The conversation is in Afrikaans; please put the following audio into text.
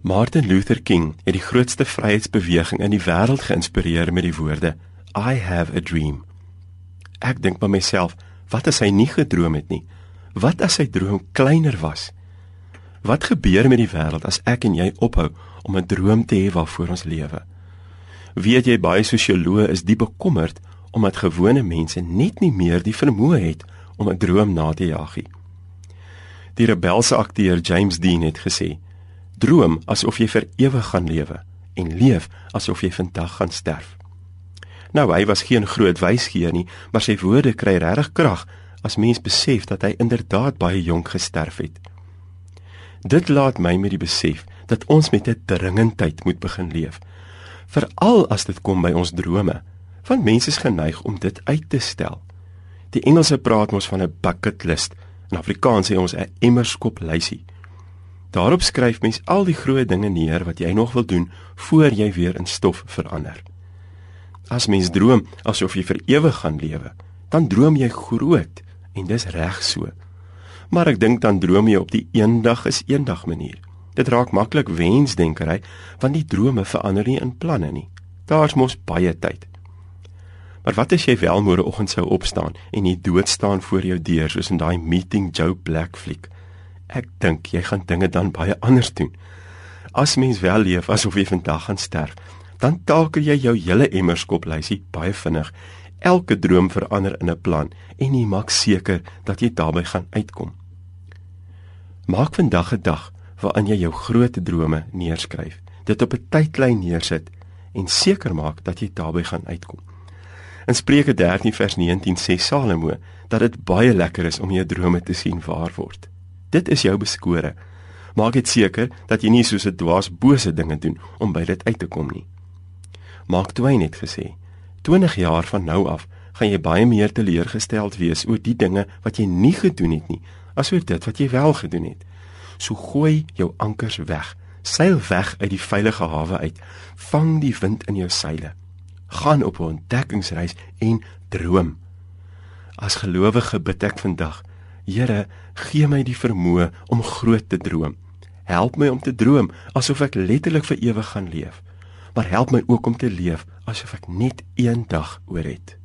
Martin Luther King het die grootste vryheidsbeweging in die wêreld geïnspireer met die woorde I have a dream. Ek dink by myself, wat as hy nie gedroom het nie? Wat as sy droom kleiner was? Wat gebeur met die wêreld as ek en jy ophou om 'n droom te hê waarvoor ons lewe? Weet jy baie sosioloë is diep bekommerd omdat gewone mense net nie meer die vermoë het om 'n droom na te jaag nie. Die rebelse akteur James Dean het gesê: Droom asof jy vir ewig gaan lewe en leef asof jy vandag gaan sterf. Nou hy was geen groot wysgeer nie, maar sy woorde kry regtig krag as mens besef dat hy inderdaad baie jonk gesterf het. Dit laat my met die besef dat ons met 'n dringendheid moet begin leef, veral as dit kom by ons drome, want mense is geneig om dit uit te stel. Die Engelse praat mos van 'n bucket list, in Afrikaans sê ons 'n emmerskop lysie. Daarop skryf mens al die groot dinge neer wat jy nog wil doen voor jy weer in stof verander. As mens droom asof jy vir ewig gaan lewe, dan droom jy groot en dis reg so. Maar ek dink dan droom jy op die eendag is eendag manier. Dit raak maklik wensdenkery want die drome verander nie in planne nie. Daar's mos baie tyd. Maar wat as jy wel môreoggend sou opstaan en jy dood staan voor jou deur soos in daai meeting Joe Black fliek? Ek dink jy gaan dinge dan baie anders doen. As mens wel leef asof jy vandag gaan sterf, dan takel jy jou hele emmerskop lysie baie vinnig. Elke droom verander in 'n plan en jy maak seker dat jy daarbey gaan uitkom. Maak vandag 'n dag waarin jy jou groot drome neerskryf, dit op 'n tydlyn neersit en seker maak dat jy daarbey gaan uitkom. In Spreuke 13 vers 19 sê Salomo dat dit baie lekker is om jou drome te sien waar word. Dit is jou beskore. Maak dit seker dat jy nie soos 'n dwaas bose dinge doen om by dit uit te kom nie. Mark Twain het gesê: "20 jaar van nou af gaan jy baie meer teleurgesteld wees oor die dinge wat jy nie gedoen het nie, as oor dit wat jy wel gedoen het. So gooi jou ankers weg. Seil weg uit die veilige hawe uit. Vang die wind in jou seile. Gaan op 'n ontdekkingsreis en droom." As gelowige bid ek vandag Here, gee my die vermoë om groot te droom. Help my om te droom asof ek letterlik vir ewig gaan leef. Maar help my ook om te leef asof ek net een dag oor het.